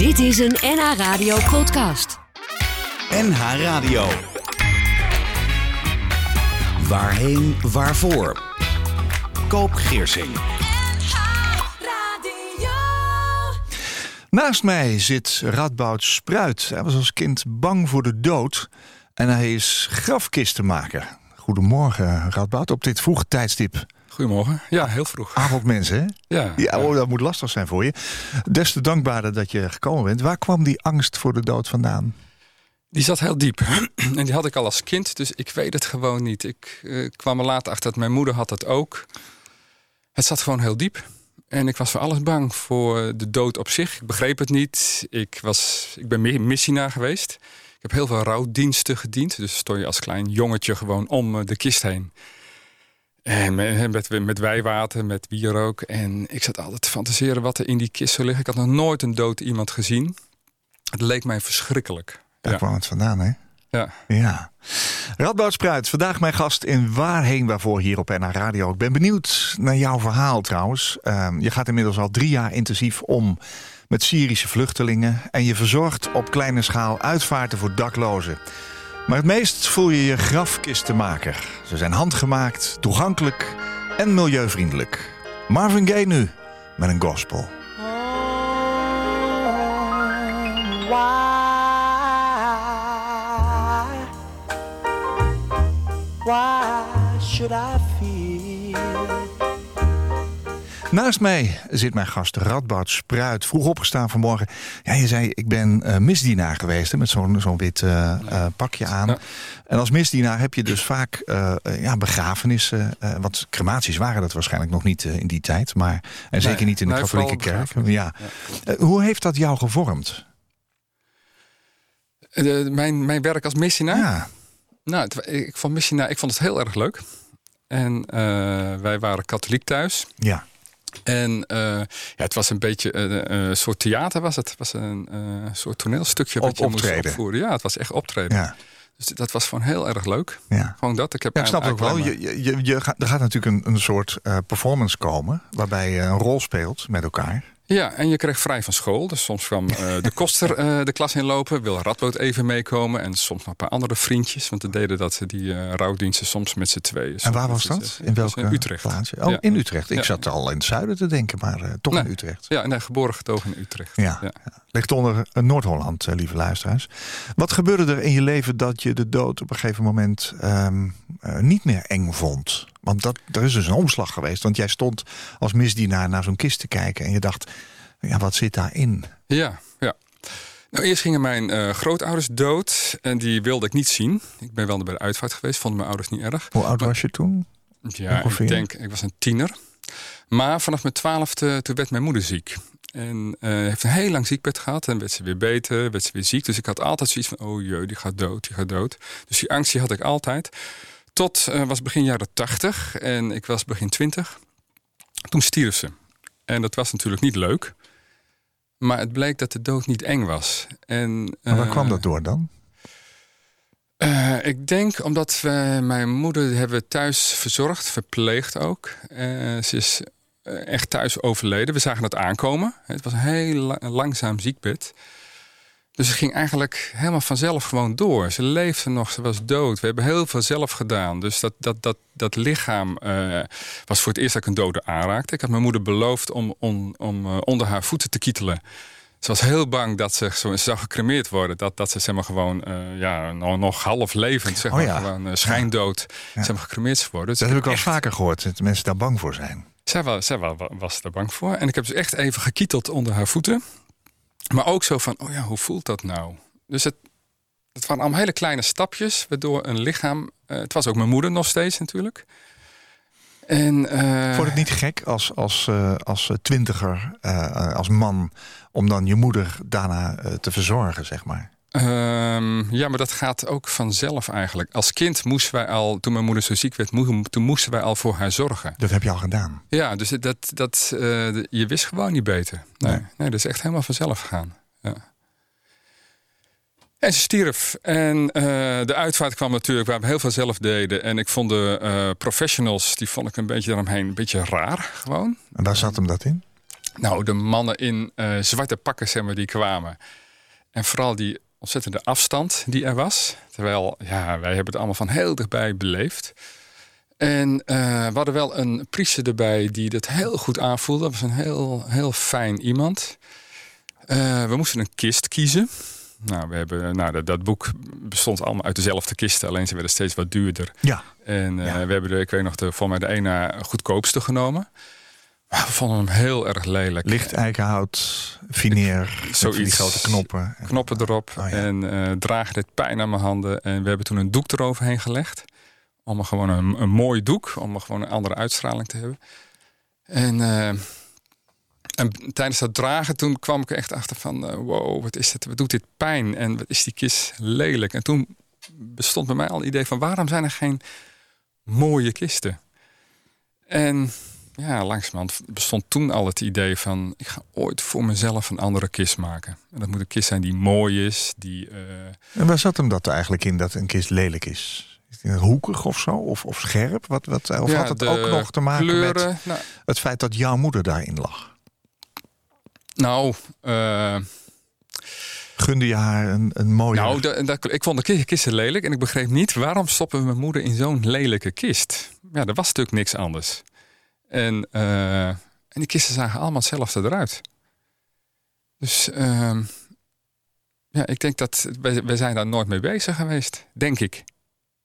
Dit is een NH Radio podcast. NH Radio. Waarheen, waarvoor? Koop Geersing. Naast mij zit Radboud Spruit. Hij was als kind bang voor de dood en hij is grafkistenmaker. Goedemorgen, Radboud, op dit vroege tijdstip. Goedemorgen. Ja, heel vroeg. Avondmensen, hè? Ja. Ja, oh, dat moet lastig zijn voor je. Des te dankbaarder dat je gekomen bent. Waar kwam die angst voor de dood vandaan? Die zat heel diep. en die had ik al als kind, dus ik weet het gewoon niet. Ik eh, kwam er later achter dat mijn moeder had het ook. Het zat gewoon heel diep. En ik was voor alles bang. Voor de dood op zich. Ik begreep het niet. Ik, was, ik ben missionaar geweest. Ik heb heel veel rouwdiensten gediend. Dus stond je als klein jongetje gewoon om eh, de kist heen. En met, met, met wijwater, met wierook. En ik zat altijd te fantaseren wat er in die kist zou liggen. Ik had nog nooit een dood iemand gezien. Het leek mij verschrikkelijk. Daar kwam het vandaan, hè? Ja. ja. Radboud Spruit, vandaag mijn gast in Waarheen Waarvoor hier op NH Radio. Ik ben benieuwd naar jouw verhaal trouwens. Uh, je gaat inmiddels al drie jaar intensief om met Syrische vluchtelingen... en je verzorgt op kleine schaal uitvaarten voor daklozen. Maar het meest voel je je grafkistenmaker. Ze zijn handgemaakt, toegankelijk en milieuvriendelijk. Marvin Gaye nu, met een gospel. Why should I feel? Naast mij zit mijn gast Radboud Spruit. Vroeg opgestaan vanmorgen. Ja, je zei, ik ben uh, misdienaar geweest hè, met zo'n zo'n wit uh, uh, pakje aan. Ja. En als misdienaar heb je dus vaak ja, begrafenissen. want crematies waren dat waarschijnlijk nog niet in die tijd. Maar, en zeker niet in de katholieke kerk. Ja. ja. hoe heeft dat jou gevormd? mijn, mijn werk als misdienaar? Ja. Nou, het, ik, vond misdienaar, ik vond het heel erg leuk. En wij waren katholiek thuis. Ja. En uh, ja, het was een beetje een uh, soort theater was het. Het was een uh, soort toneelstukje wat je optreden. moest opvoeren. Ja, het was echt optreden. Ja. Dus dat was gewoon heel erg leuk. Ja. Gewoon dat. Ik heb ja, ik snap ook wel. Je, je, je gaat, er gaat natuurlijk een, een soort performance komen... waarbij je een rol speelt met elkaar. Ja, en je kreeg vrij van school. Dus soms kwam uh, de koster uh, de klas inlopen. Wil Radboud even meekomen. En soms nog een paar andere vriendjes. Want we deden dat die uh, rouwdiensten soms met z'n tweeën. En waar was dat? In welke in Utrecht. plaatsje? Oh, ja. in Utrecht. Ik ja. zat al in het zuiden te denken, maar toch nee. in Utrecht. Ja, nee, geboren getogen in Utrecht. Ja, ja. ligt onder Noord-Holland, lieve luisteraars. Wat gebeurde er in je leven dat je de dood op een gegeven moment um, niet meer eng vond? Want dat, er is dus een omslag geweest. Want jij stond als misdienaar naar zo'n kist te kijken en je dacht... Ja, wat zit daarin? Ja, ja. Nou, eerst gingen mijn uh, grootouders dood en die wilde ik niet zien. Ik ben wel bij de uitvaart geweest, vonden mijn ouders niet erg. Hoe oud maar, was je toen? Ja, Ongeveer? ik denk, ik was een tiener. Maar vanaf mijn twaalfde, toen werd mijn moeder ziek. En uh, heeft een heel lang ziekbed gehad. En werd ze weer beter, werd ze weer ziek. Dus ik had altijd zoiets van, oh jee, die gaat dood, die gaat dood. Dus die angst die had ik altijd. Tot uh, was begin jaren tachtig en ik was begin twintig. Toen stierf ze. En dat was natuurlijk niet leuk. Maar het bleek dat de dood niet eng was. En, maar waar uh, kwam dat door dan? Uh, ik denk omdat we mijn moeder hebben thuis verzorgd, verpleegd ook. Uh, ze is echt thuis overleden. We zagen het aankomen. Het was een heel la langzaam ziekbed. Dus het ging eigenlijk helemaal vanzelf gewoon door. Ze leefde nog, ze was dood. We hebben heel veel zelf gedaan. Dus dat, dat, dat, dat lichaam uh, was voor het eerst dat ik een dode aanraakte. Ik had mijn moeder beloofd om, om, om uh, onder haar voeten te kietelen. Ze was heel bang dat ze, ze zou gecremeerd worden. Dat, dat ze zeg maar, gewoon uh, ja, nog, nog half levend, zeg maar, oh ja. gewoon schijndood, ja. zeg maar, gecremeerd zou worden. Dus dat heb ik al echt... vaker gehoord, dat mensen daar bang voor zijn. Zij, was, zij was, was er bang voor. En ik heb ze echt even gekieteld onder haar voeten. Maar ook zo van, oh ja, hoe voelt dat nou? Dus het, het waren allemaal hele kleine stapjes, waardoor een lichaam... Uh, het was ook mijn moeder nog steeds natuurlijk. En, uh, het niet gek als, als, uh, als twintiger, als man... om dan je moeder daarna te verzorgen, zeg maar? Um, ja, maar dat gaat ook vanzelf eigenlijk. Als kind moesten wij al, toen mijn moeder zo ziek werd, toen moesten wij al voor haar zorgen. Dat heb je al gedaan? Ja, dus dat, dat, uh, je wist gewoon niet beter. Nee, nee. nee, dat is echt helemaal vanzelf gegaan. Ja. En ze stierf. En uh, de uitvaart kwam natuurlijk waar we heel veel zelf deden. En ik vond de uh, professionals, die vond ik een beetje daaromheen, een beetje raar gewoon. En waar zat hem dat in? Nou, de mannen in eh, zwarte pakken, zeg maar, die kwamen. En vooral die ontzettende afstand die er was. Terwijl, ja, wij hebben het allemaal van heel dichtbij beleefd. En eh, we hadden wel een priester erbij die dat heel goed aanvoelde. Dat was een heel, heel fijn iemand. Eh, we moesten een kist kiezen. Nou, we hebben, nou dat, dat, boek bestond allemaal uit dezelfde kisten, alleen ze werden steeds wat duurder. Ja. En uh, we hebben, de, ik weet nog, de, voor mij de ene goedkoopste genomen. Maar we vonden hem heel erg lelijk. Licht eikenhout, fineer, zoiets. grote knoppen. Knoppen erop. Oh, ja. En uh, dragen dit pijn aan mijn handen. En we hebben toen een doek eroverheen gelegd. Om er gewoon een, een mooi doek, om er gewoon een andere uitstraling te hebben. En, uh, en tijdens dat dragen, toen kwam ik er echt achter van... Uh, wow, wat is dit? Wat doet dit pijn? En wat is die kist lelijk? En toen bestond bij mij al het idee van... waarom zijn er geen mooie kisten? En ja, langzamerhand bestond toen al het idee van... ik ga ooit voor mezelf een andere kist maken. En dat moet een kist zijn die mooi is, die... Uh... En waar zat hem dat eigenlijk in, dat een kist lelijk is? Hoekig of zo? Of, of scherp? Wat, wat, of ja, had het ook nog te maken kleuren, met nou, het feit dat jouw moeder daarin lag? Nou... Uh... Gunde je haar een, een mooie... Nou, ik vond de kisten lelijk en ik begreep niet... waarom stoppen we mijn moeder in zo'n lelijke kist? Ja, er was natuurlijk niks anders. En, uh, en die kisten zagen allemaal hetzelfde eruit. Dus uh, ja, ik denk dat wij, zijn daar nooit mee bezig geweest, denk ik.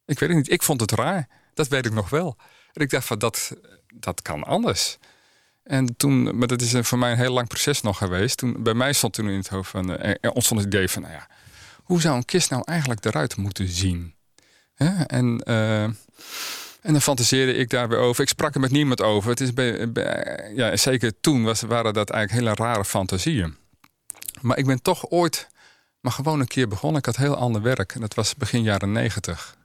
Ik weet het niet. Ik vond het raar. Dat weet ik nog wel. En ik dacht van dat, dat kan anders. En toen, maar dat is voor mij een heel lang proces nog geweest. Toen, bij mij stond toen in het hoofd van, er ontstond het idee van, nou ja, hoe zou een kist nou eigenlijk eruit moeten zien? En uh, en dan fantaseerde ik daar weer over. Ik sprak er met niemand over. Het is bij, bij, ja, zeker toen was, waren dat eigenlijk hele rare fantasieën. Maar ik ben toch ooit maar gewoon een keer begonnen. Ik had heel ander werk. En dat was begin jaren negentig.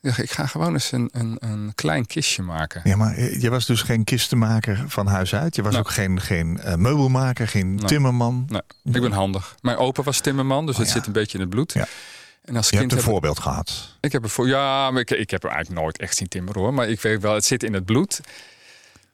Ik dacht, ik ga gewoon eens een, een, een, klein kistje maken. Ja, maar je was dus geen kistenmaker van huis uit. Je was Nou. ook geen, geen uh, meubelmaker, geen timmerman. Nee, ik ben handig. Mijn opa was timmerman, dus Oh, het ja. zit een beetje in het bloed. Ja. En als Je hebt een heb ik- voorbeeld gehad. Ik heb er voor, ja, maar ik, ik heb er eigenlijk nooit echt zien timmeren hoor. Maar ik weet wel, het zit in het bloed.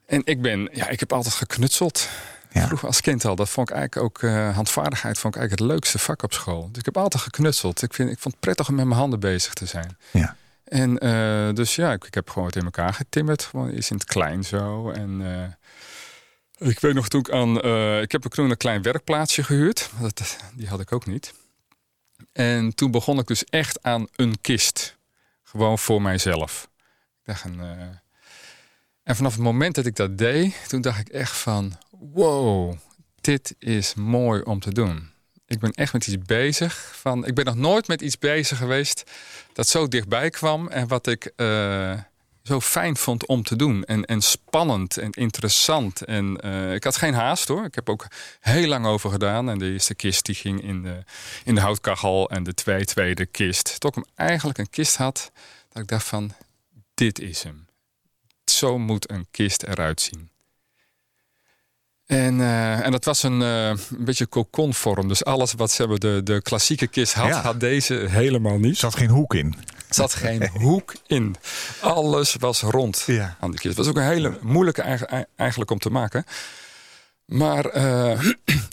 En ik ben, ja, ik heb altijd geknutseld. Ja. Vroeger als kind al. Dat vond ik eigenlijk ook, eh, handvaardigheid vond ik eigenlijk het leukste vak op school. Dus ik heb altijd geknutseld. Ik, vind, ik vond het prettig om met mijn handen bezig te zijn. Ja. En eh, dus ja, ik, ik heb gewoon het in elkaar getimmerd. Gewoon eens in het klein zo. En eh, ik weet nog toen ik aan, ik heb ook toen een klein werkplaatsje gehuurd. Dat, die had ik ook niet. En toen begon ik dus echt aan een kist. Gewoon voor mijzelf. Ik dacht een, eh, En vanaf het moment dat ik dat deed, toen dacht ik echt van... Wow, dit is mooi om te doen. Ik ben echt met iets bezig. Van, ik ben nog nooit met iets bezig geweest dat zo dichtbij kwam. En wat ik eh, zo fijn vond om te doen. En, en spannend en interessant. En eh, ik had geen haast hoor. Ik heb ook heel lang over gedaan. En de eerste kist die ging in de, in de houtkachel. En de twee tweede kist. Tot ik hem eigenlijk een kist had. Dat ik dacht van, dit is hem. Zo moet een kist eruit zien. En, eh, en dat was een, eh, een beetje kokonvorm. Dus alles wat ze hebben de, de klassieke kist had, Ja. had deze helemaal Er niet. zat geen hoek in. Er zat geen hoek in. Alles was rond Ja. aan de kist. Het was ook een hele moeilijke eigen- eigenlijk om te maken. Maar eh,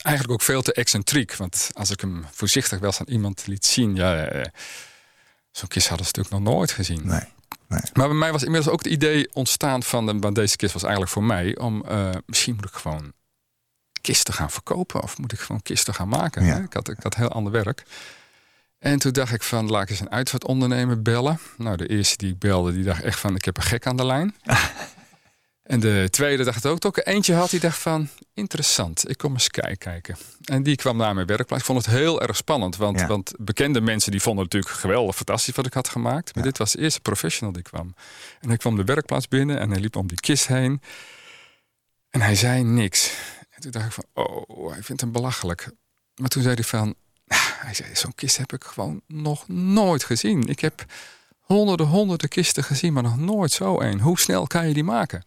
eigenlijk ook veel te excentriek. Want als ik hem voorzichtig wel eens aan iemand liet zien... Ja, zo'n kist hadden ze natuurlijk nog nooit gezien. Nee. nee. Maar bij mij was inmiddels ook het idee ontstaan van... de- want deze kist was eigenlijk voor mij... om misschien moet ik gewoon kisten gaan verkopen... of moet ik gewoon kisten gaan maken. Ja. Ik, had, ik had heel ander werk. En toen dacht ik van, laat ik eens een uitvaartondernemer bellen. Nou, de eerste die ik belde, die dacht echt van... ik heb een gek aan de lijn. en de tweede dacht ook, ook eentje had, die dacht van... interessant, ik kom eens kijk- kijken. En die kwam naar mijn werkplaats. Ik vond het heel erg spannend. Want, Ja. want bekende mensen die vonden het natuurlijk geweldig fantastisch... wat ik had gemaakt. Maar Ja. dit was de eerste professional die kwam. En hij kwam de werkplaats binnen en hij liep om die kist heen. En hij zei niks. En toen dacht ik van, oh, hij vindt hem belachelijk. Maar toen zei hij van, "Ah," hij zei, zo'n kist heb ik gewoon nog nooit gezien. Ik heb honderden, honderden kisten gezien, maar nog nooit zo een. Hoe snel kan je die maken?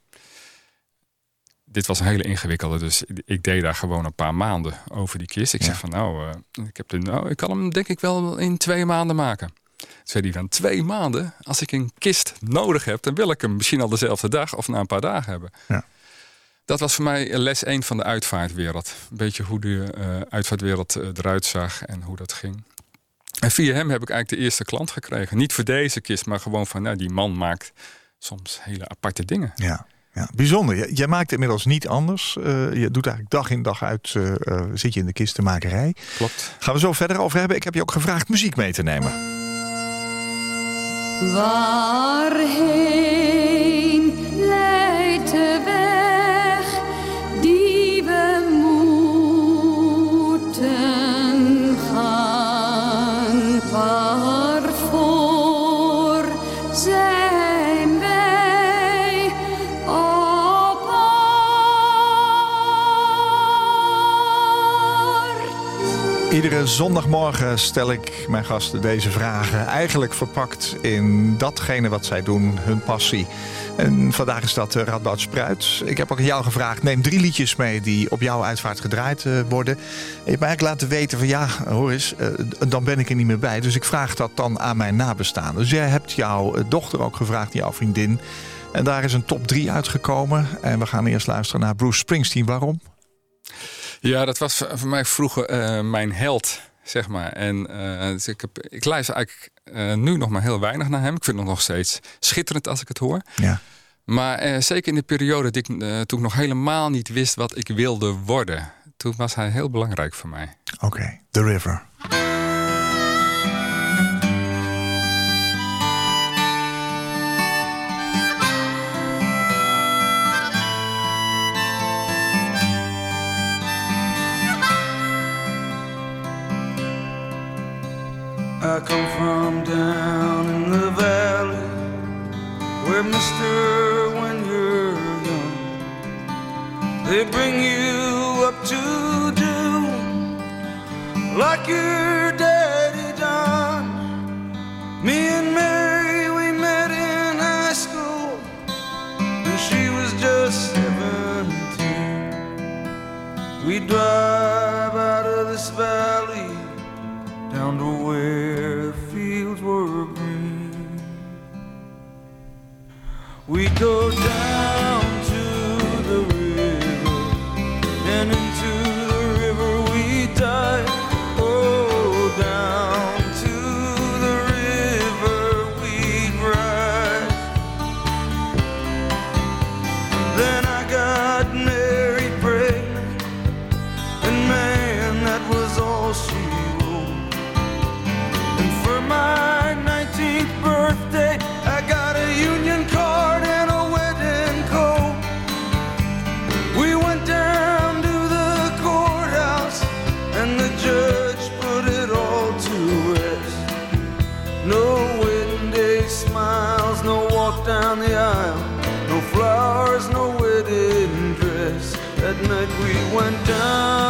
Dit was een hele ingewikkelde, dus ik- deed daar gewoon een paar maanden over die kist. Ik Ja. zeg van, nou, eh, ik, heb de, nou, ik kan hem denk ik wel in twee maanden maken. Toen zei hij van, twee maanden? Als ik een kist nodig heb, dan wil ik hem misschien al dezelfde dag of na een paar dagen hebben. Ja. Dat was voor mij les 1 van de uitvaartwereld. Een beetje hoe de uh, uitvaartwereld uh, eruit zag en hoe dat ging. En via hem heb ik eigenlijk de eerste klant gekregen. Niet voor deze kist, maar gewoon van nou, die man maakt soms hele aparte dingen. Ja. Ja, bijzonder. Jij maakt inmiddels niet anders. Uh, je doet eigenlijk dag in dag uit, uh, uh, zit je in de kistenmakerij. Klopt. Gaan we zo verder over hebben. Ik heb je ook gevraagd muziek mee te nemen. Waarheen Zondagmorgen stel ik mijn gasten deze vragen. Eigenlijk verpakt in datgene wat zij doen, hun passie. En vandaag is dat eh, Radboud Spruit. Ik heb ook aan jou gevraagd, neem drie liedjes mee die op jouw uitvaart gedraaid uh, worden. En je hebt mij eigenlijk laten weten van ja, hoor eens, uh, dan ben ik er niet meer bij. Dus ik vraag dat dan aan mijn nabestaanden. Dus jij hebt jouw dochter ook gevraagd, jouw vriendin. En daar is een top 3 uitgekomen. En we gaan eerst luisteren naar Bruce Springsteen. Waarom? Ja, dat was voor mij vroeger uh, mijn held, zeg maar. En uh, dus ik, heb, ik luister eigenlijk uh, nu nog maar heel weinig naar hem. Ik vind het nog steeds schitterend als ik het hoor. Ja. Maar zeker in de periode die ik, toen ik nog helemaal niet wist wat ik wilde worden. Toen was hij heel belangrijk voor mij. Oké, okay. The River. Come from down in the valley where, mister, when you're young, they bring you up to do. Like your night we went down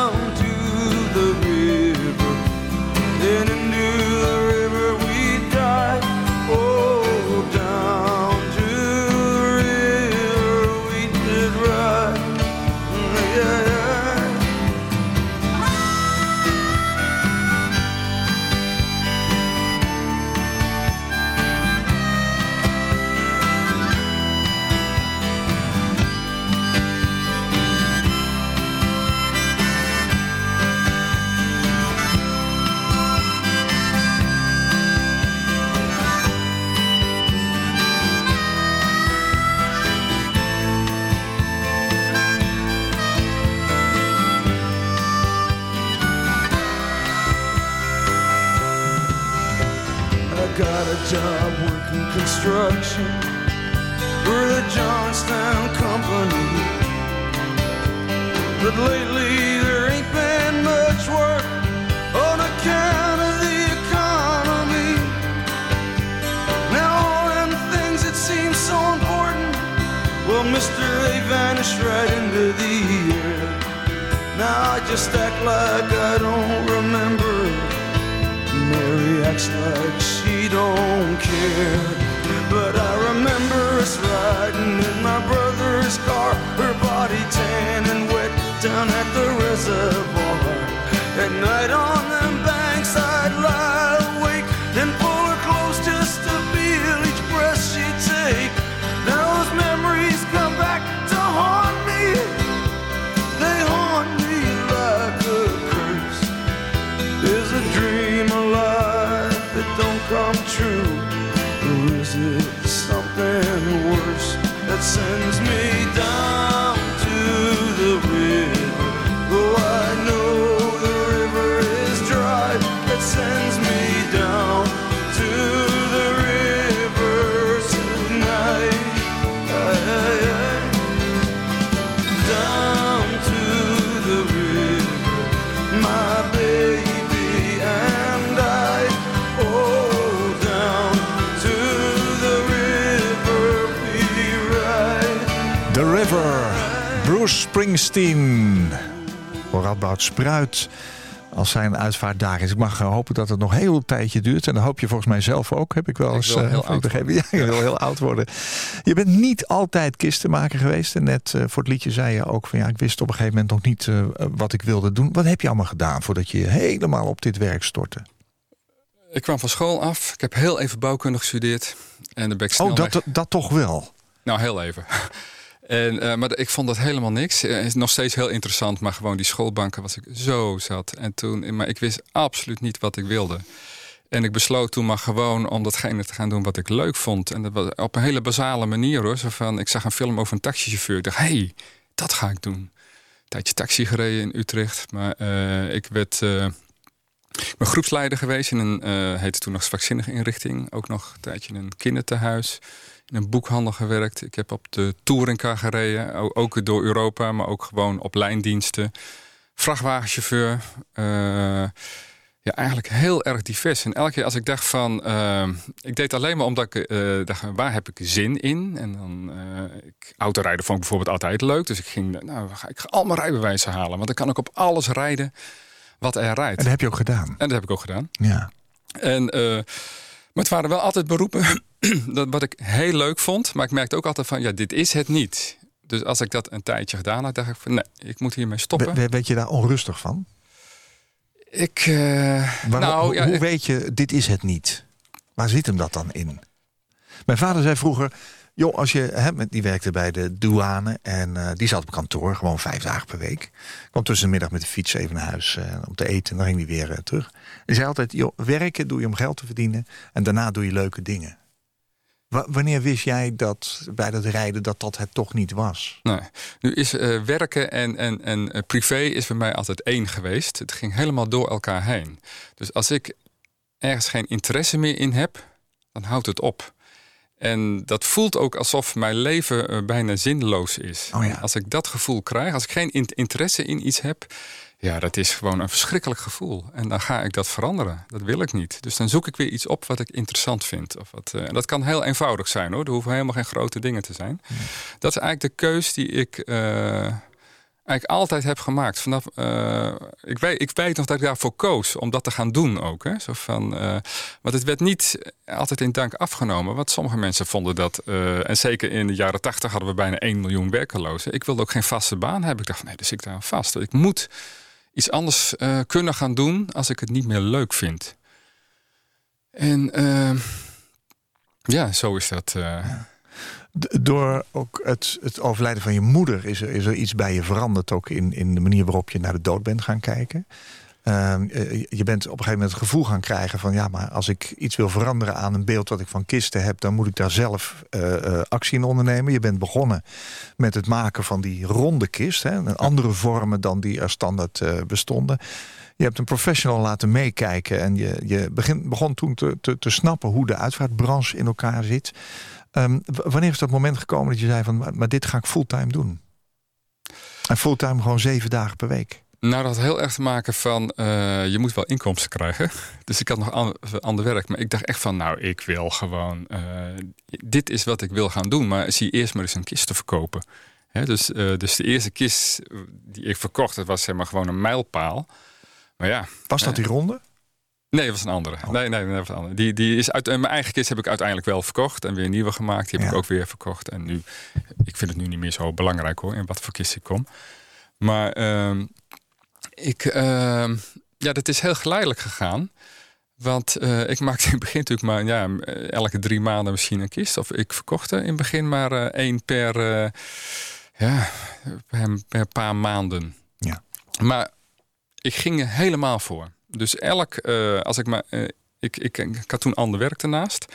they vanish right into the air. Now I just act like I don't remember. Mary acts like she don't care. But I remember us riding in my brother's car, her body tan and wet down at the reservoir. At night on Springsteen. Voor Radboud Spruit als zijn uitvaart daar is. Ik mag eh, hopen dat het nog heel tijdje duurt. En dat hoop je volgens mij zelf ook. Heb ik wel Ik eens wil eh, heel oud begrepen. Ja, je wil heel oud worden. Je bent niet altijd kistenmaker geweest. En net eh, voor het liedje zei je ook van ja, ik wist op een gegeven moment nog niet eh, wat ik wilde doen. Wat heb je allemaal gedaan voordat je helemaal op dit werk stortte? Ik kwam van school af. Ik heb heel even bouwkunde gestudeerd. En dan ben ik snel Oh, dat, weg- dat toch wel. Nou, heel even. En, eh, maar ik vond dat helemaal niks. Eh, is nog steeds heel interessant, maar gewoon die schoolbanken was ik zo zat. En toen, maar ik wist absoluut niet wat ik wilde. En ik besloot toen maar gewoon om datgene te gaan doen wat ik leuk vond. En dat was op een hele basale manier hoor. Zo van, ik zag een film over een taxichauffeur. Ik dacht, hé, hey, dat ga ik doen. Een tijdje taxi gereden in Utrecht. Maar eh, ik werd... ben groepsleider geweest in een, heette toen nog zwakzinnige inrichting. Ook nog een tijdje in een kindertehuis. In een boekhandel gewerkt. Ik heb op de touringcar gereden. Ook door Europa, maar ook gewoon op lijndiensten. Vrachtwagenchauffeur. eh, ja, eigenlijk heel erg divers. En elke keer als ik dacht van... eh, ik deed alleen maar omdat ik eh, dacht, waar heb ik zin in? En dan... ik, autorijden vond ik bijvoorbeeld altijd leuk. Dus ik ging, nou, ga- ik ga allemaal rijbewijzen halen. Want dan kan ik op alles rijden wat er rijdt. En dat heb je ook gedaan. En dat heb ik ook gedaan. Ja. En, maar het waren wel altijd beroepen dat, wat ik heel leuk vond. Maar ik merkte ook altijd van, ja, dit is het niet. Dus als ik dat een tijdje gedaan had, dacht ik van, nee, ik moet hiermee stoppen. We- Weet je daar onrustig van? Ik, eh, Waarom- nou, hoe, ja, hoe ik- weet je, dit is het niet? Waar zit hem dat dan in? Mijn vader zei vroeger, joh, als je, hè, die werkte bij de douane en eh, die zat op kantoor, gewoon vijf dagen per week. Kwam tussen de middag met de fiets even naar huis eh, om te eten en dan ging hij weer eh, terug. Die zei altijd, joh, werken doe je om geld te verdienen en daarna doe je leuke dingen. Wa- wanneer wist jij dat bij dat rijden dat dat het toch niet was? nee. Nu is werken en, en, en privé is bij mij altijd één geweest. Het ging helemaal door elkaar heen. Dus als ik ergens geen interesse meer in heb, dan houdt het op. En dat voelt ook alsof mijn leven eh, bijna zinloos is. Oh ja. Als ik dat gevoel krijg, als ik geen in- interesse in iets heb, ja, dat is gewoon een verschrikkelijk gevoel. En dan ga ik dat veranderen. Dat wil ik niet. Dus dan zoek ik weer iets op wat ik interessant vind. Of wat, eh, en dat kan heel eenvoudig zijn hoor. Er hoeven helemaal geen grote dingen te zijn. Dat is eigenlijk de keus die ik eh, eigenlijk altijd heb gemaakt. Vanaf, eh, ik, weet, ik weet nog dat ik daarvoor koos om dat te gaan doen ook. Hè? Zo van, eh, want het werd niet altijd in dank afgenomen. Want sommige mensen vonden dat... eh, en zeker in de jaren tachtig hadden we bijna 1 miljoen werkelozen. Ik wilde ook geen vaste baan hebben. Ik dacht, nee, dus ik daar vast. Ik moet iets anders kunnen gaan doen als ik het niet meer leuk vind. En ja, zo is dat. Door ook het, het overlijden van je moeder is er, is er iets bij je veranderd. Ook in, in de manier waarop je naar de dood bent gaan kijken. Ehm, eh, je bent op een gegeven moment het gevoel gaan krijgen van ja, maar als ik iets wil veranderen aan een beeld wat ik van kisten heb, dan moet ik daar zelf eh, eh, actie in ondernemen. Je bent begonnen met het maken van die ronde kist, hè, een andere vormen dan die er standaard bestonden. Je hebt een professional laten meekijken en je, je begin, begon toen te, te, te snappen hoe de uitvaartbranche in elkaar zit. Ehm, wanneer is dat moment gekomen dat je zei van, maar, maar dit ga ik fulltime doen? En fulltime gewoon zeven dagen per week. Nou, dat had heel erg te maken van, eh, je moet wel inkomsten krijgen. Dus ik had nog an- ander werk. Maar ik dacht echt van, nou, ik wil gewoon, eh, dit is wat ik wil gaan doen. Maar zie eerst maar eens een kist te verkopen. Hè, dus, eh, dus de eerste kist die ik verkocht, dat was zeg maar gewoon een mijlpaal. Maar ja, Was dat die ronde? Nee, dat was een andere. Nee, nee, dat was een andere. Die, die is uit, en mijn eigen kist heb ik uiteindelijk wel verkocht. En weer een nieuwe gemaakt. Die heb Ja. ik ook weer verkocht. En nu, ik vind het nu niet meer zo belangrijk hoor, in wat voor kist ik kom. Maar ehm, ik, ehm, ja, dat is heel geleidelijk gegaan. Want eh, ik maakte in het begin natuurlijk maar ja, elke drie maanden misschien een kist. Of ik verkocht er in het begin maar eh, één per, eh, ja, per, per paar maanden. Ja. Maar ik ging er helemaal voor. Dus elk, eh, als ik maar eh, Ik, ik, ik had toen ander werk ernaast.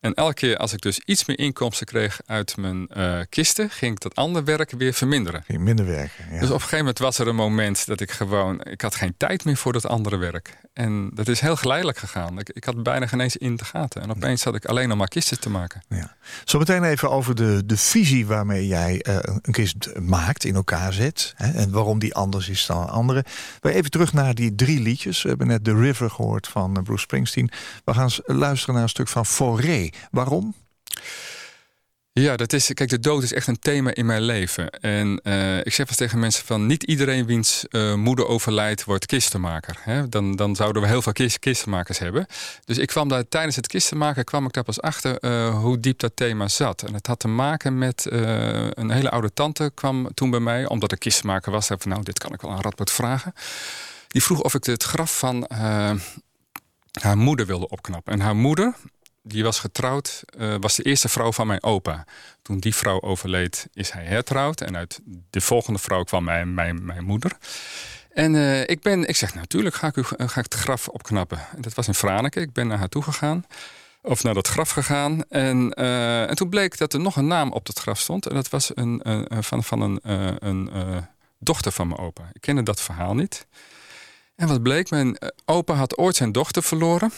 En elke keer als ik dus iets meer inkomsten kreeg uit mijn eh, kisten, ging ik dat ander werk weer verminderen. Ging minder werken. Ja. Dus op een gegeven moment was er een moment dat ik gewoon, ik had geen tijd meer voor dat andere werk. En dat is heel geleidelijk gegaan. Ik, ik had bijna geen eens in de gaten. En opeens had ik alleen nog maar kisten te maken. Ja. Zo meteen even over de, de visie waarmee jij eh, een kist maakt, in elkaar zet. Hè, en waarom die anders is dan andere. We even terug naar die drie liedjes. We hebben net The River gehoord van eh, Bruce Springsteen. We gaan luisteren naar een stuk van Forêt. Waarom? Ja, dat is, kijk, de dood is echt een thema in mijn leven. En eh, ik zeg wel tegen mensen van... niet iedereen wiens eh, moeder overlijdt wordt kistenmaker. Hè? Dan, dan zouden we heel veel kist, kistenmakers hebben. Dus ik kwam daar tijdens het kistenmaken... kwam ik daar pas achter eh, hoe diep dat thema zat. En het had te maken met een hele oude tante kwam toen bij mij... omdat ik kistenmaker was. Zei van, nou, dit kan ik wel aan Radboud vragen. Die vroeg of ik het graf van haar moeder wilde opknappen. En haar moeder, die was getrouwd, eh, was de eerste vrouw van mijn opa. Toen die vrouw overleed, is hij hertrouwd. En uit de volgende vrouw kwam mijn, mijn, mijn moeder. En eh, ik, ben, ik zeg, natuurlijk ga ik, u, eh, ga ik het graf opknappen. En dat was in Franeker. Ik ben naar haar toe gegaan. Of naar dat graf gegaan. En, en toen bleek dat er nog een naam op het graf stond. En dat was een, van, van een, een dochter van mijn opa. Ik kende dat verhaal niet. En wat bleek, mijn opa had ooit zijn dochter verloren.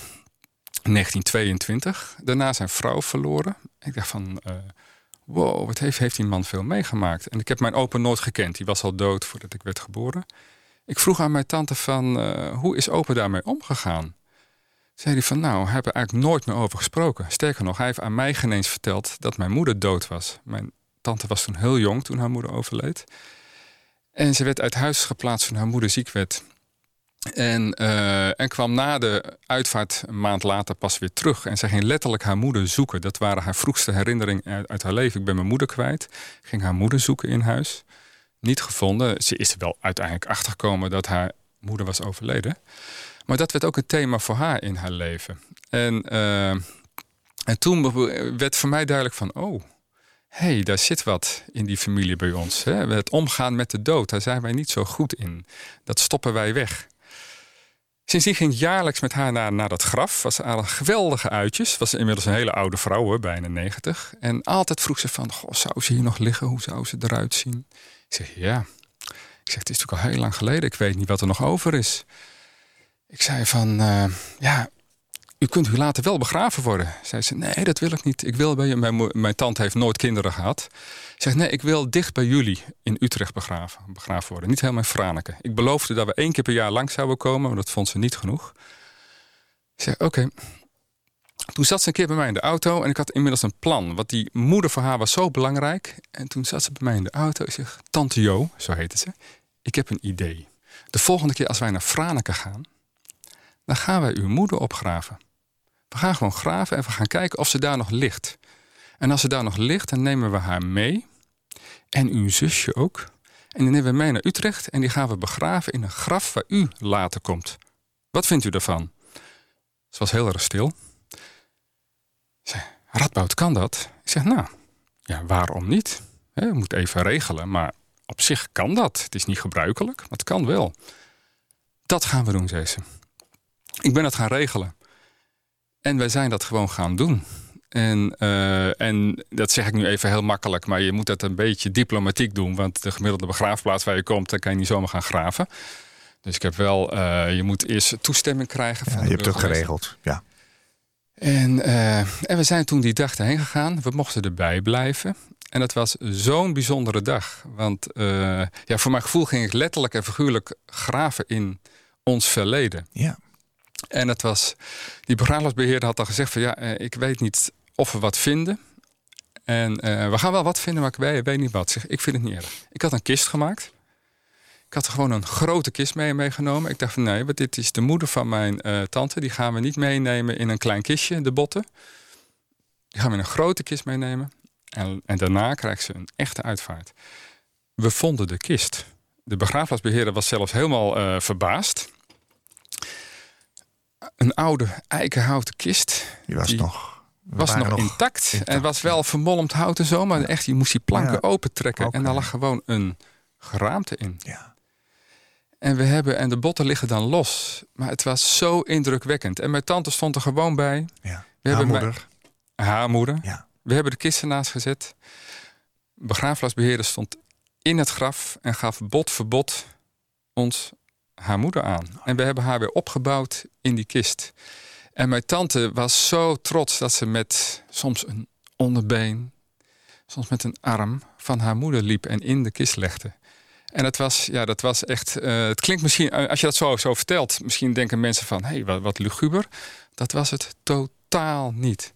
In 1922. Daarna zijn vrouw verloren. Ik dacht van, eh, wow, wat heeft, heeft die man veel meegemaakt. En ik heb mijn opa nooit gekend. Die was al dood voordat ik werd geboren. Ik vroeg aan mijn tante van, eh, hoe is opa daarmee omgegaan? Zei hij van, nou, hij er eigenlijk nooit meer over gesproken. Sterker nog, hij heeft aan mij geen eens verteld dat mijn moeder dood was. Mijn tante was toen heel jong toen haar moeder overleed. En ze werd uit huis geplaatst toen haar moeder ziek werd. En, eh, en kwam na de uitvaart een maand later pas weer terug. En zij ging letterlijk haar moeder zoeken. Dat waren haar vroegste herinneringen uit, haar leven. Ik ben mijn moeder kwijt. Ging haar moeder zoeken in huis. Niet gevonden. Ze is er wel uiteindelijk achtergekomen dat haar moeder was overleden. Maar dat werd ook een thema voor haar in haar leven. En, eh, en toen werd voor mij duidelijk van... oh, hé, hey, daar zit wat in die familie bij ons. Hè? Het omgaan met de dood, daar zijn wij niet zo goed in. Dat stoppen wij weg. Sindsdien ging ik jaarlijks met haar naar, naar dat graf. Was aan geweldige uitjes. Was inmiddels een hele oude vrouw, bijna 90. En altijd vroeg ze van, goh, zou ze hier nog liggen? Hoe zou ze eruit zien? Ik zeg, ja. Ik zeg, het is natuurlijk al heel lang geleden. Ik weet niet wat er nog over is. Ik zei van, eh, ja, u kunt u later wel begraven worden. Zei ze, nee, dat wil ik niet. Ik wil bij je, mijn, mijn tante heeft nooit kinderen gehad. Zegt, nee, ik wil dicht bij jullie in Utrecht begraven, begraven worden. Niet helemaal in Franeker. Ik beloofde dat we één keer per jaar langs zouden komen, maar dat vond ze niet genoeg. Ik zei, oké. Toen zat ze een keer bij mij in de auto en ik had inmiddels een plan. Want die moeder voor haar was zo belangrijk. En toen zat ze bij mij in de auto. Ik zeg, tante Jo, zo heette ze. Ik heb een idee. De volgende keer als wij naar Franeker gaan, dan gaan wij uw moeder opgraven. We gaan gewoon graven en we gaan kijken of ze daar nog ligt. En als ze daar nog ligt, dan nemen we haar mee. En uw zusje ook. En die nemen we mee naar Utrecht en die gaan we begraven in een graf waar u later komt. Wat vindt u daarvan? Ze was heel erg stil. Ze Radboud, kan dat? Ik zeg, nou, ja, waarom niet? We moeten even regelen, maar op zich kan dat. Het is niet gebruikelijk, maar het kan wel. Dat gaan we doen, zei ze. Ik ben het gaan regelen. En wij zijn dat gewoon gaan doen. En, eh, en dat zeg ik nu even heel makkelijk, maar je moet dat een beetje diplomatiek doen. Want de gemiddelde begraafplaats waar je komt, daar kan je niet zomaar gaan graven. Dus ik heb wel, eh, je moet eerst toestemming krijgen. Ja, van je de hebt het geregeld. Ja. En, eh, en we zijn toen die dag erheen gegaan. We mochten erbij blijven. En dat was zo'n bijzondere dag. Want ja, voor mijn gevoel ging ik letterlijk en figuurlijk graven in ons verleden. ja. En het was, die begraafplaatsbeheerder had al gezegd van ja, eh, ik weet niet of we wat vinden. En eh, we gaan wel wat vinden, maar ik weet, niet wat. Zeg, ik vind het niet erg. Ik had een kist gemaakt. Ik had er gewoon een grote kist mee meegenomen. Ik dacht van nee, dit is de moeder van mijn eh, tante. Die gaan we niet meenemen in een klein kistje, de botten. Die gaan we in een grote kist meenemen. En, en daarna krijgt ze een echte uitvaart. We vonden de kist. De begraafplaatsbeheerder was zelfs helemaal verbaasd. Een oude eikenhouten kist. Die was Die nog... Was nog, intact. intact, En was wel vermolmd hout en zo. Maar echt, je moest die planken Ja. opentrekken. En daar lag gewoon een geraamte in. Ja. En, we hebben, en de botten liggen dan los. Maar het was zo indrukwekkend. En mijn tante stond er gewoon bij. Ja. We Haar hebben mijn-. Haar moeder. Ja. We hebben de kist ernaast gezet. Begraafplaatsbeheerder stond in het graf en gaf bot voor bot ons haar moeder aan. En we hebben haar weer opgebouwd in die kist. En mijn tante was zo trots dat ze met soms een onderbeen, soms met een arm van haar moeder liep en in de kist legde. En het was, ja, dat was echt. eh, het klinkt misschien, eh, als je dat zo, zo vertelt, misschien denken mensen van hé, hey, wat luguber. Dat was het totaal niet.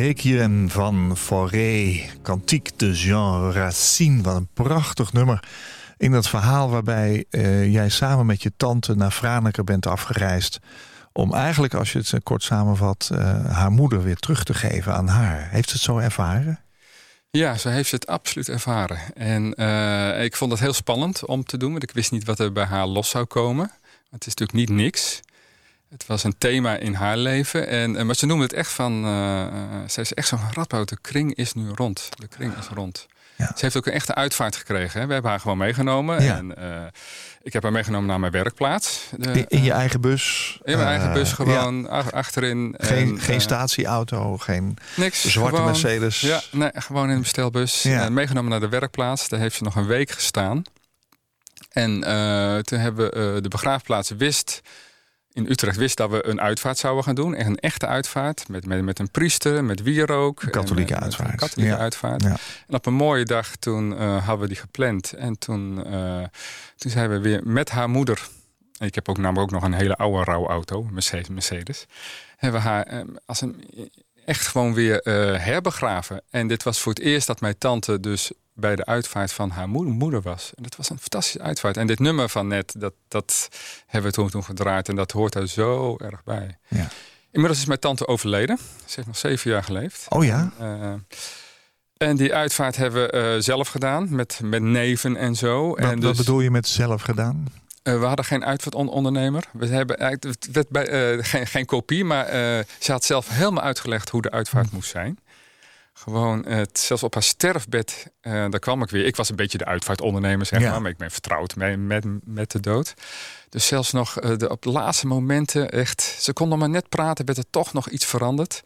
Requiem van Fauré, Cantique de Jean Racine. Wat een prachtig nummer. In dat verhaal waarbij eh, jij samen met je tante naar Franeker bent afgereisd. Om eigenlijk, als je het kort samenvat, eh, haar moeder weer terug te geven aan haar. Heeft ze het zo ervaren? Ja, zo heeft ze het absoluut ervaren. En eh, ik vond het heel spannend om te doen, want ik wist niet wat er bij haar los zou komen. Het is natuurlijk niet niks. Het was een thema in haar leven. En, eh, maar ze noemde het echt van... eh eh, ze is echt zo'n radboud. De kring is nu rond. De kring is rond. Ja. Ze heeft ook een echte uitvaart gekregen. Hè. We hebben haar gewoon meegenomen. Ja. En, ik heb haar meegenomen naar mijn werkplaats. De, In, in je eigen bus? in mijn eigen bus gewoon ach- achterin. Geen, En, geen eh, statieauto, geen Niks. zwarte gewoon- Mercedes. Ja, nee, gewoon in een bestelbus. Ja. Meegenomen naar de werkplaats. Daar heeft ze nog een week gestaan. En toen hebben we de begraafplaats wist... In Utrecht wist dat we een uitvaart zouden gaan doen. Echt een echte uitvaart. Met, met, met een priester, met wierook. Een katholieke en met uitvaart. Een katholieke Ja. uitvaart. Ja. En op een mooie dag toen eh, hadden we die gepland. En toen, eh, toen zijn we weer met haar moeder. En ik heb ook namelijk ook nog een hele oude rouwauto, Mercedes. Mercedes hebben we haar eh, als een, echt gewoon weer eh, herbegraven. En dit was voor het eerst dat mijn tante dus bij de uitvaart van haar moeder, moeder was. En dat was een fantastische uitvaart. En dit nummer van net, dat, dat hebben we toen, toen gedraaid. En dat hoort er zo erg bij. Ja. Inmiddels is mijn tante overleden. Ze heeft nog zeven jaar geleefd. Oh ja? Eh, en die uitvaart hebben we eh, zelf gedaan, met, met neven en zo. Wat, en wat dus, bedoel je met zelf gedaan? eh, we hadden geen uitvaartondernemer. We hebben eigenlijk, het werd bij, geen, geen kopie, maar ze had zelf helemaal uitgelegd hoe de uitvaart moest zijn. Gewoon, het, zelfs op haar sterfbed, eh, daar kwam ik weer. Ik was een beetje de uitvaartondernemer, zeg Ja. maar. Maar ik ben vertrouwd mee, met, met de dood. Dus zelfs nog eh, de, op de laatste momenten, echt... Ze kon nog maar net praten, werd er toch nog iets veranderd.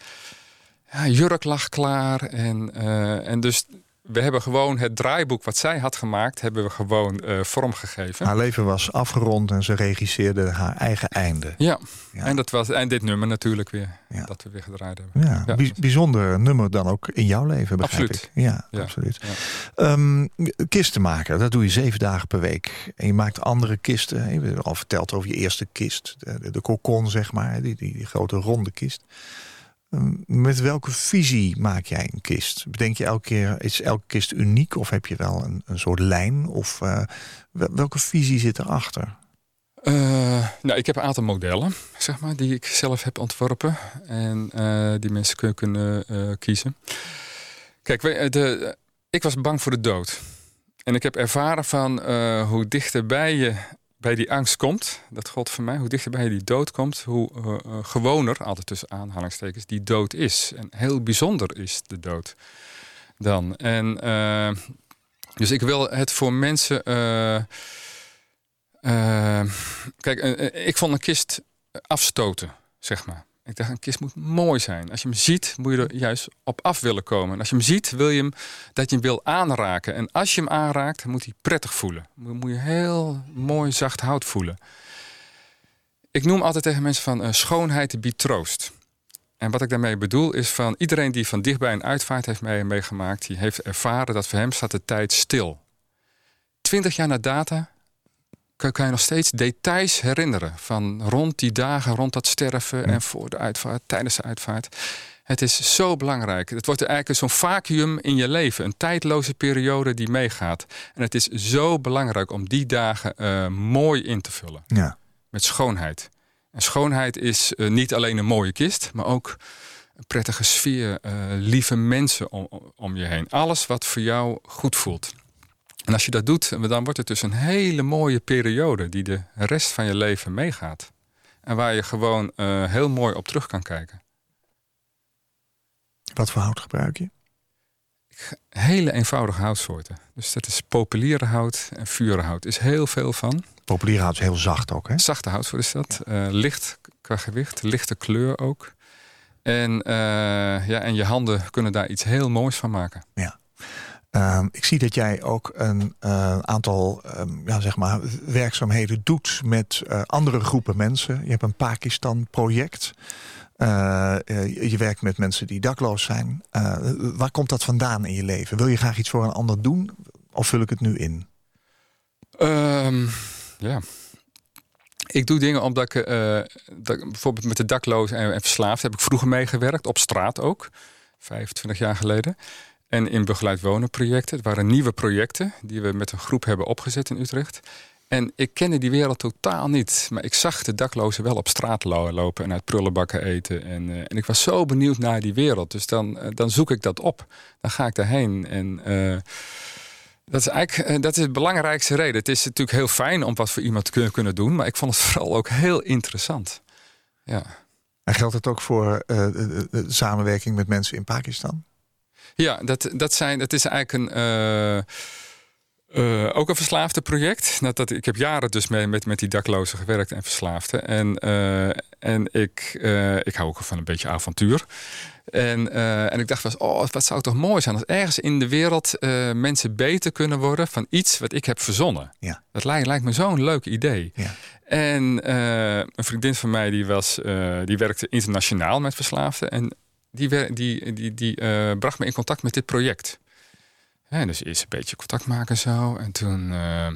Ja, jurk lag klaar. En, eh, en dus we hebben gewoon het draaiboek wat zij had gemaakt... hebben we gewoon eh, vormgegeven. Haar leven was afgerond en ze regisseerde haar eigen einde. Ja. Ja. En, dat was, en dit nummer natuurlijk weer. Ja. Dat we weer gedraaid hebben. Ja, Ja. bij- bijzonder nummer dan ook in jouw leven, begrijp Absoluut. ik. Ja, absoluut. Ja. Ehm, kisten maken, dat doe je zeven dagen per week. En je maakt andere kisten. Je hebt al verteld over je eerste kist. De, de, de cocon, zeg maar. Die, die, die grote ronde kist. Ehm, Met welke visie maak jij een kist? Bedenk je elke keer, is elke kist uniek? Of heb je wel een, een soort lijn? Of eh, wel- welke visie zit erachter? Eh, nou, ik heb een aantal modellen, zeg maar, die ik zelf heb ontworpen. En eh, die mensen kun- kunnen kiezen. Kijk, de, ik was bang voor de dood. En ik heb ervaren van hoe dichterbij je bij die angst komt. Dat gold voor mij. Hoe dichterbij die dood komt, hoe eh, eh, gewoner, altijd tussen aanhalingstekens, die dood is. En heel bijzonder is de dood dan. En eh, dus ik wil het voor mensen. kijk, ik vond een kist afstoten, zeg maar. Ik dacht, een kist moet mooi zijn. Als je hem ziet, moet je er juist op af willen komen. En als je hem ziet, wil je hem dat je hem wil aanraken. En als je hem aanraakt, moet hij prettig voelen. Moet je heel mooi zacht hout voelen. Ik noem altijd tegen mensen van eh, schoonheid biedt troost. En wat ik daarmee bedoel is van iedereen die van dichtbij een uitvaart heeft mee- meegemaakt, die heeft ervaren dat voor hem staat de tijd stil. Twintig jaar na data kan, kan je nog steeds details herinneren van rond die dagen, rond dat sterven en voor de uitvaart, tijdens de uitvaart. Het is zo belangrijk. Het wordt eigenlijk zo'n vacuüm in je leven, een tijdloze periode die meegaat. En het is zo belangrijk om die dagen eh, mooi in te vullen Ja. met schoonheid. En schoonheid is eh, niet alleen een mooie kist, maar ook een prettige sfeer, eh, lieve mensen om, om je heen. Alles wat voor jou goed voelt. En als je dat doet, dan wordt het dus een hele mooie periode die de rest van je leven meegaat. En waar je gewoon eh, heel mooi op terug kan kijken. Wat voor hout gebruik je? Hele eenvoudige houtsoorten. Dus dat is populierenhout en vurenhout. is heel veel van. Populier hout is heel zacht ook, hè? Zachte houtsoort is dat. Eh, licht qua gewicht, lichte kleur ook. En, eh, ja, en je handen kunnen daar iets heel moois van maken. Ehm, ik zie dat jij ook een eh, aantal ehm, ja, zeg maar, werkzaamheden doet met eh, andere groepen mensen. Je hebt een Pakistan-project. Eh, je- werkt met mensen die dakloos zijn. Waar komt dat vandaan in je leven? Wil je graag iets voor een ander doen? Of vul ik het nu in? Ehm, ja. Ik doe dingen omdat ik, dat, bijvoorbeeld met de daklozen en, en verslaafd heb ik vroeger meegewerkt, op straat ook. 25 jaar geleden. En in begeleid wonen projecten. Het waren nieuwe projecten die we met een groep hebben opgezet in Utrecht. En ik kende die wereld totaal niet. Maar ik zag de daklozen wel op straat lo- lopen en uit prullenbakken eten. En, eh, en ik was zo benieuwd naar die wereld. Dus dan, eh, dan zoek ik dat op. Dan ga ik daarheen. En eh, dat is eigenlijk dat is de belangrijkste reden. Het is natuurlijk heel fijn om wat voor iemand te kunnen, doen. Maar ik vond het vooral ook heel interessant. Ja. En geldt het ook voor samenwerking met mensen in Pakistan? Ja, dat, dat, zijn, dat is eigenlijk een. eh, eh, ook een verslaafde project. Dat, dat, ik heb jaren dus mee, met, met die daklozen gewerkt en verslaafden. En, eh, en ik, ik hou ook van een beetje avontuur. En, en ik dacht was, oh, wat zou toch mooi zijn als ergens in de wereld mensen beter kunnen worden van iets wat ik heb verzonnen. Ja. Dat lijkt, lijkt me zo'n leuk idee. Ja. En een vriendin van mij die, was, die werkte internationaal met verslaafden. En die, die, die, die eh, bracht me in contact met dit project. Ja, dus eerst een beetje contact maken zo. En toen eh,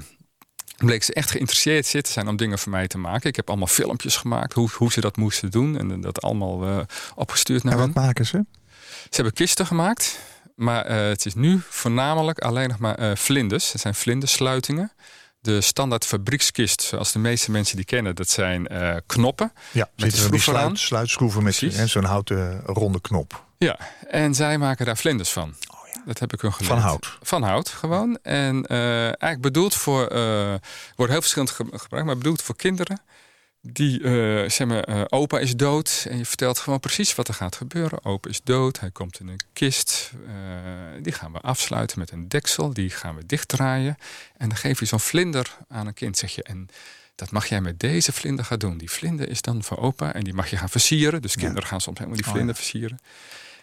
bleek ze echt geïnteresseerd zitten zijn om dingen voor mij te maken. Ik heb allemaal filmpjes gemaakt hoe, hoe ze dat moesten doen. En dat allemaal eh, opgestuurd naar En hen. wat maken ze? Ze hebben kisten gemaakt. Maar eh, het is nu voornamelijk alleen nog maar eh, vlinders. Het zijn vlindersluitingen. De standaard fabriekskist, zoals de meeste mensen die kennen, dat zijn eh, knoppen. Ja, Met de sluit, sluitschroeven met zo'n houten ronde knop. Ja, en zij maken daar vlinders van. Dat heb ik hun geleerd. Van hout. Van hout, gewoon. En eh, eigenlijk bedoeld voor... eh wordt heel verschillend ge- gebruikt, maar bedoeld voor kinderen... die, eh zeg maar, eh, opa is dood... en je vertelt gewoon precies wat er gaat gebeuren. Opa is dood, hij komt in een kist. eh, die gaan we afsluiten met een deksel. Die gaan we dichtdraaien. En dan geef je zo'n vlinder aan een kind, zeg je... En, dat mag jij met deze vlinder gaan doen. Die vlinder is dan voor opa en die mag je gaan versieren. Dus kinderen gaan soms helemaal die Oh, vlinder versieren.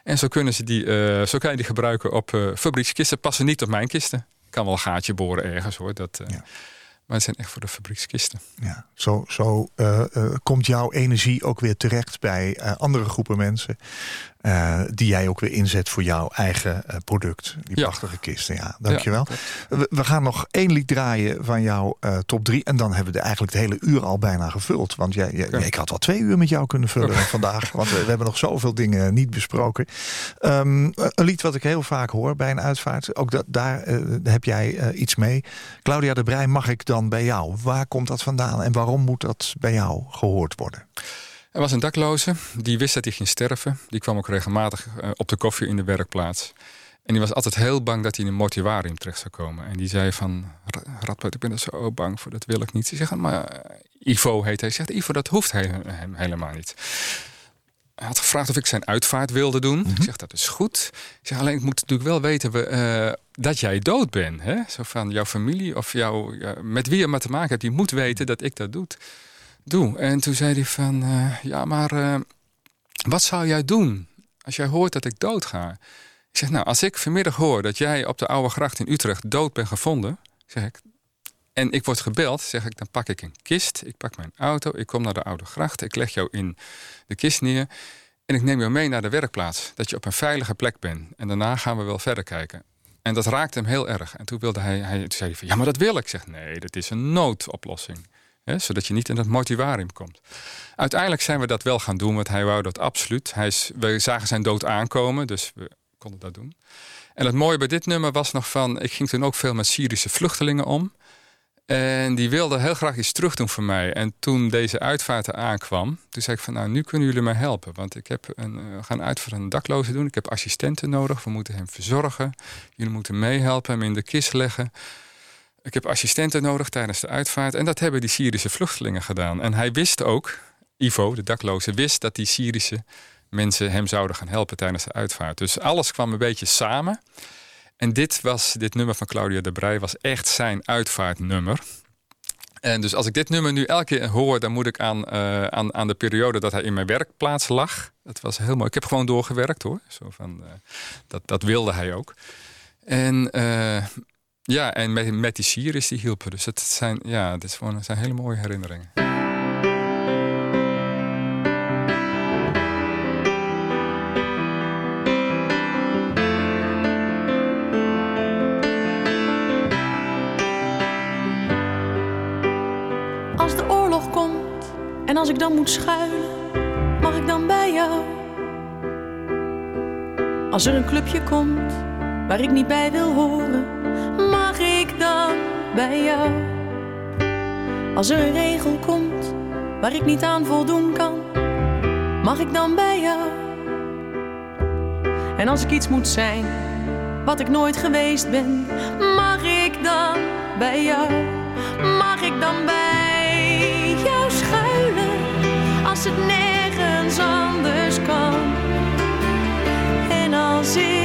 En zo, kunnen ze die, zo kan je die gebruiken op fabriekskisten. Passen niet op mijn kisten. Ik kan wel een gaatje boren ergens hoor. Dat, Ja. Maar het zijn echt voor de fabriekskisten. Ja, zo zo eh, eh, komt jouw energie ook weer terecht bij eh, andere groepen mensen. Eh, die jij ook weer inzet voor jouw eigen eh, product. Die Ja. prachtige kisten. Ja, dankjewel. Ja, we, we gaan nog één lied draaien van jouw eh, top drie. En dan hebben we de, eigenlijk het hele uur al bijna gevuld. Want jij, ik had al twee uur met jou kunnen vullen vandaag. Want we, we hebben nog zoveel dingen niet besproken. Ehm, een lied wat ik heel vaak hoor bij een uitvaart. Ook dat, daar heb jij iets mee. Claudia de Brij, mag ik dan bij jou? Waar komt dat vandaan? En waarom moet dat bij jou gehoord worden? Er was een dakloze, die wist dat hij ging sterven. Die kwam ook regelmatig eh, op de koffie in de werkplaats. En die was altijd heel bang dat hij in een mortuarium terecht zou komen. En die zei van, "Ra- Radboud, ik ben er zo bang voor, dat wil ik niet. Ze zegt, maar eh, Ivo heet hij. Zegt, Ivo, dat hoeft hij, hem helemaal niet. Hij had gevraagd of ik zijn uitvaart wilde doen. Ik zeg, dat is goed. Ik zeg, alleen ik moet natuurlijk wel weten we, eh, dat jij dood bent. Hè? Zo van jouw familie of jou, ja, met wie je maar te maken hebt. Die moet weten dat ik dat doe. Doe. En toen zei hij van, eh, ja, maar eh, wat zou jij doen als jij hoort dat ik dood ga? Ik zeg, nou, als ik vanmiddag hoor dat jij op de Oude Gracht in Utrecht dood bent gevonden, zeg ik, en ik word gebeld, zeg ik, dan pak ik een kist, ik pak mijn auto, ik kom naar de Oude Gracht, ik leg jou in de kist neer en ik neem jou mee naar de werkplaats, dat je op een veilige plek bent. En daarna gaan we wel verder kijken. En dat raakte hem heel erg. En toen wilde hij, hij toen zei hij van, ja, maar dat wil ik. Ik zeg, nee, dat is een noodoplossing. Hè, zodat je niet in het mortuarium komt. Uiteindelijk zijn we dat wel gaan doen, want hij wou dat absoluut. Hij is, we zagen zijn dood aankomen, dus we konden dat doen. En het mooie bij dit nummer was nog van... ik ging toen ook veel met Syrische vluchtelingen om. En die wilden heel graag iets terug doen voor mij. En toen deze uitvaart aankwam, toen zei ik van... nou, nu kunnen jullie mij helpen. Want ik heb een, uh, we gaan uitvaart een dakloze doen. Ik heb assistenten nodig, we moeten hem verzorgen. Jullie moeten meehelpen, hem in de kist leggen. Ik heb assistenten nodig tijdens de uitvaart. En dat hebben die Syrische vluchtelingen gedaan. En hij wist ook, Ivo, de dakloze, wist dat die Syrische mensen hem zouden gaan helpen tijdens de uitvaart. Dus alles kwam een beetje samen. En dit, was, dit nummer van Claudia de Brij was echt zijn uitvaartnummer. En dus als ik dit nummer nu elke keer hoor, dan moet ik aan, uh, aan, aan de periode dat hij in mijn werkplaats lag. Dat was heel mooi. Ik heb gewoon doorgewerkt hoor. Zo van, uh, dat, dat wilde hij ook. En uh, ja, en met, met die Syriërs die hielpen. Dus het zijn, ja, het is gewoon, het zijn hele mooie herinneringen. Als de oorlog komt en als ik dan moet schuilen, mag ik dan bij jou? Als er een clubje komt waar ik niet bij wil horen, mag ik dan bij jou? Als er een regel komt waar ik niet aan voldoen kan, mag ik dan bij jou? En als ik iets moet zijn wat ik nooit geweest ben, mag ik dan bij jou? Mag ik dan bij jou schuilen als het nergens anders kan? En als ik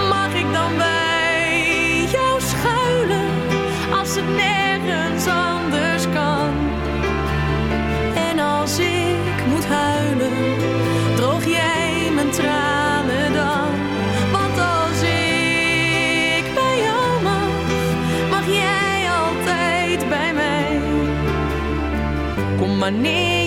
Nergens anders kan? En als ik moet huilen, droog jij mijn tranen dan. Want als ik bij jou mag, mag jij altijd bij mij. Kom wanneer je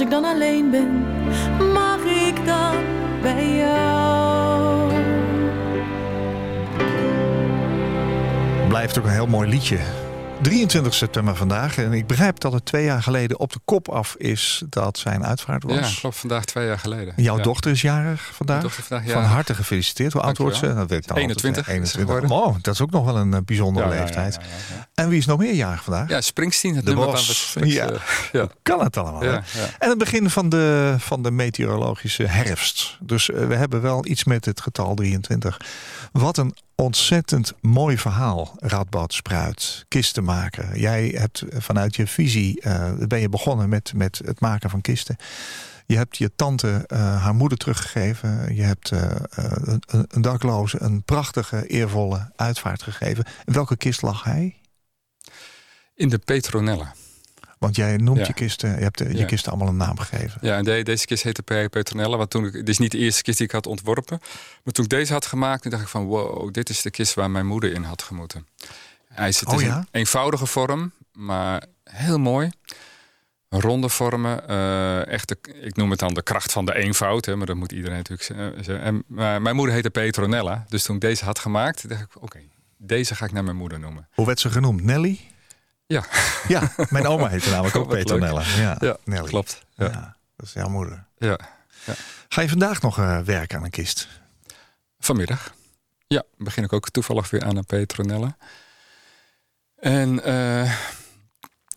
als ik dan alleen ben, mag ik dan bij jou? Blijft ook een heel mooi liedje. 23 september vandaag. En ik begrijp dat het twee jaar geleden op de kop af is dat zijn uitvaart was. Ja, klopt. Vandaag twee jaar geleden. Jouw Ja. dochter is jarig vandaag. Mijn dochter vandaag Van harte gefeliciteerd. Hoe oud wordt ze? Dat weet ik dan altijd 21 niet. is ze 21. Oh, dat is ook nog wel een eh, bijzondere Ja, ja, ja, leeftijd. En wie is nog meer jarig vandaag? Ja, Springsteen, het De nummer van Ja. eh, ja. Kan het allemaal? Ja, ja. En het begin van de, van de meteorologische herfst. Dus eh, we hebben wel iets met het getal 23. Wat een ontzettend mooi verhaal, Radboud Spruit. Kisten maken. Jij hebt vanuit je visie, eh, ben je begonnen met, met het maken van kisten. Je hebt je tante eh, haar moeder teruggegeven. Je hebt eh, eh, een, een dakloze een prachtige, eervolle uitvaart gegeven. In welke kist lag hij? In de Petronella. Want jij noemt Ja. je kisten, je hebt de- je Ja. kisten allemaal een naam gegeven. Ja, en de- deze kist heette Pe- Petronella. Want toen ik, dit is niet de eerste kist die ik had ontworpen. Maar toen ik deze had gemaakt, dacht ik van... wow, dit is de kist waar mijn moeder in had gemoeten. Hij is, het Oh is ja? een eenvoudige vorm, maar heel mooi. Ronde vormen. eh, echt de, ik noem het dan de kracht van de eenvoud. Hè, maar dat moet iedereen natuurlijk ze- zeggen. En, maar mijn moeder heette Petronella. Dus toen ik deze had gemaakt, dacht ik... oké, deze ga ik naar mijn moeder noemen. Hoe werd ze genoemd? Nelly? Ja, Ja, mijn oma heette namelijk ook. Petronella. Ja, ja Nelly. klopt. Ja. Ja. dat is jouw moeder. Ja. Ga je vandaag nog eh, werken aan een kist? Vanmiddag. Ja, begin ik ook toevallig weer aan een Petronella. En eh,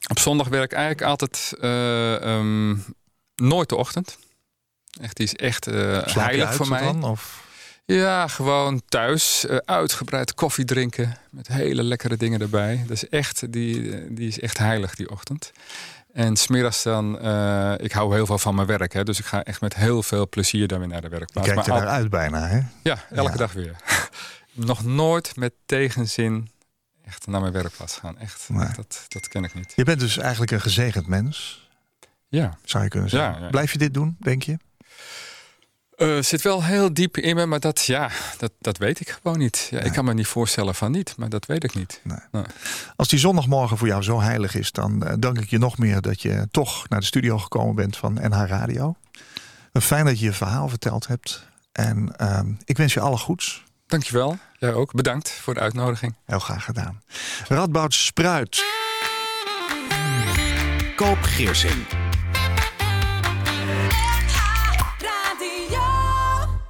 op zondag werk ik eigenlijk altijd eh, ehm, nooit de ochtend. Echt, die is echt heilig voor mij. dan? Of? Ja, gewoon thuis uh, uitgebreid koffie drinken met hele lekkere dingen erbij. Dat is echt, die, die is echt heilig die ochtend. En smiddags dan, uh, ik hou heel veel van mijn werk, hè, dus ik ga echt met heel veel plezier weer naar de werkplaats. Je kijkt er naar uit bijna, hè? Ja, elke Ja. dag weer. Nog nooit met tegenzin echt naar mijn werkplaats gaan. Echt, dat, dat ken ik niet. Je bent dus eigenlijk een gezegend mens. Ja. zou je kunnen zeggen. Ja, ja. Blijf je dit doen, denk je? Eh, zit wel heel diep in me, maar dat, ja, dat, dat weet ik gewoon niet. Ja, Ik kan me niet voorstellen van niet, maar dat weet ik niet. Als die zondagmorgen voor jou zo heilig is, dan eh, dank ik je nog meer dat je toch naar de studio gekomen bent van NH Radio. Fijn dat je je verhaal verteld hebt. En ehm, ik wens je alle goeds. Dankjewel. Jij ook. Bedankt voor de uitnodiging. Heel graag gedaan. Radboud Spruit. Koop Geersing.